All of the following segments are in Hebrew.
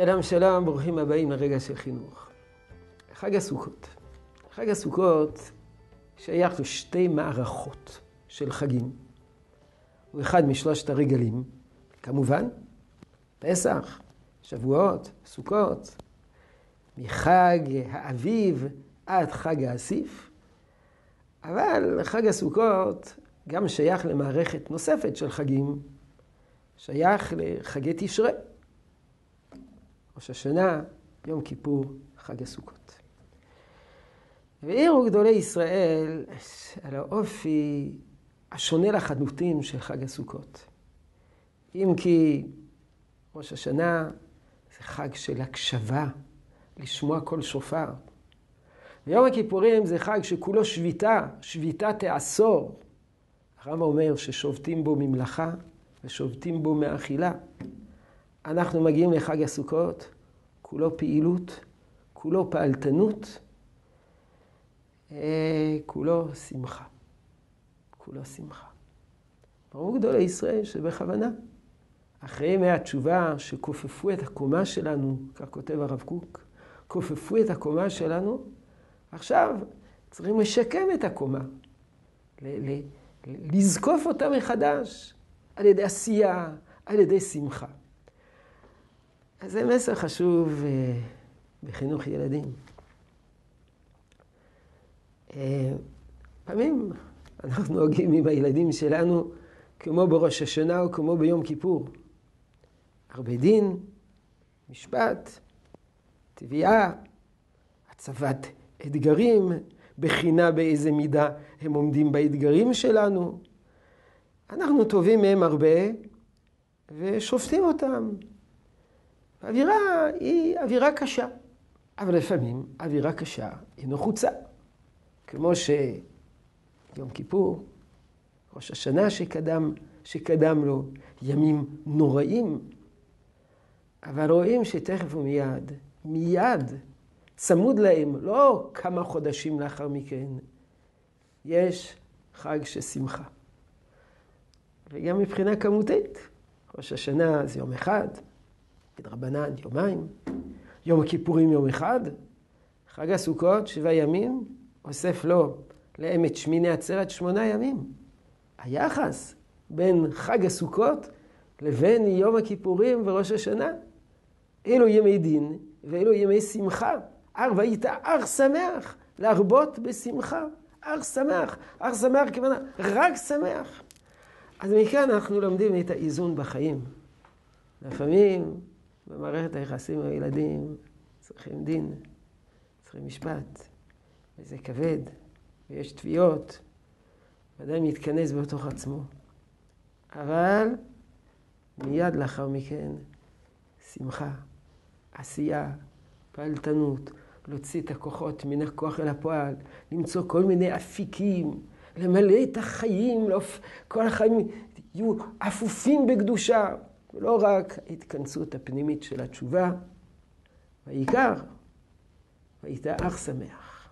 שלום שלום, ברוכים הבאים לרגע של חינוך. חג הסוכות. חג הסוכות שייך לשתי מערכות של חגים. הוא אחד משלושת הרגלים, כמובן, פסח, שבועות, סוכות, מחג האביב עד חג האסיף, אבל חג הסוכות גם שייך למערכת נוספת של חגים, שייך לחגי תשרי. ראש השנה, יום כיפור, חג הסוכות. והעירו גדולי ישראל על האופי השונה לחלוטין של חג הסוכות. אם כי ראש השנה זה חג של הקשבה, לשמוע קול שופר. ויום הכיפורים זה חג שכולו שביתה, שביתת העשור. הרב אומר ששובתים בו ממלאכה ושובתים בו מאכילה. אנחנו מגיעים לחג הסוכות, כולו פעילות, כולו פעלתנות, אה, כולו שמחה. כולו שמחה. ברור גדולי ישראל שבכוונה, אחרי ימי התשובה שכופפו את הקומה שלנו, כך כותב הרב קוק, כופפו את הקומה שלנו, עכשיו צריכים לשקם את הקומה, לזקוף אותה מחדש על ידי עשייה, על ידי שמחה. אז זה מסר חשוב אה, בחינוך ילדים. אה, פעמים אנחנו נוהגים עם הילדים שלנו כמו בראש השנה או כמו ביום כיפור. הרבה דין, משפט, תביעה, הצבת אתגרים, בחינה באיזה מידה הם עומדים באתגרים שלנו. אנחנו טובים מהם הרבה ושופטים אותם. האווירה היא אווירה קשה, אבל לפעמים אווירה קשה היא נחוצה. כמו שיום כיפור, ראש השנה שקדם, שקדם לו, ימים נוראים, אבל רואים שתכף ומיד, מיד, צמוד להם, לא כמה חודשים לאחר מכן, יש חג של שמחה. וגם מבחינה כמותית, ראש השנה זה יום אחד, כדרבנן יומיים, יום הכיפורים יום אחד, חג הסוכות שבעה ימים, אוסף לו לאמת שמיני עצרת שמונה ימים. היחס בין חג הסוכות לבין יום הכיפורים וראש השנה, אלו ימי דין ואלו ימי שמחה. אר והיית אך שמח, להרבות בשמחה. אך שמח, אך שמח כוונה, רק שמח. אז מכאן אנחנו לומדים את האיזון בחיים. לפעמים במערכת היחסים עם הילדים צריכים דין, צריכים משפט, וזה כבד, ויש תביעות, ודאי מתכנס בתוך עצמו. אבל מיד לאחר מכן, שמחה, עשייה, פעלתנות, להוציא את הכוחות מן הכוח אל הפועל, למצוא כל מיני אפיקים, למלא את החיים, כל החיים יהיו אפופים בקדושה. ולא רק ההתכנסות הפנימית של התשובה, והעיקר, והיית אך שמח.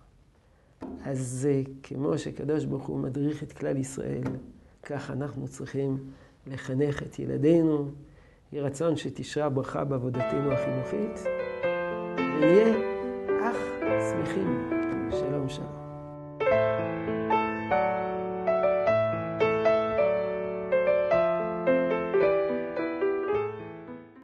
אז כמו שקדוש ברוך הוא מדריך את כלל ישראל, כך אנחנו צריכים לחנך את ילדינו. יהי רצון שתשרה ברכה בעבודתנו החינוכית, ונהיה אך שמחים. שלום שלום.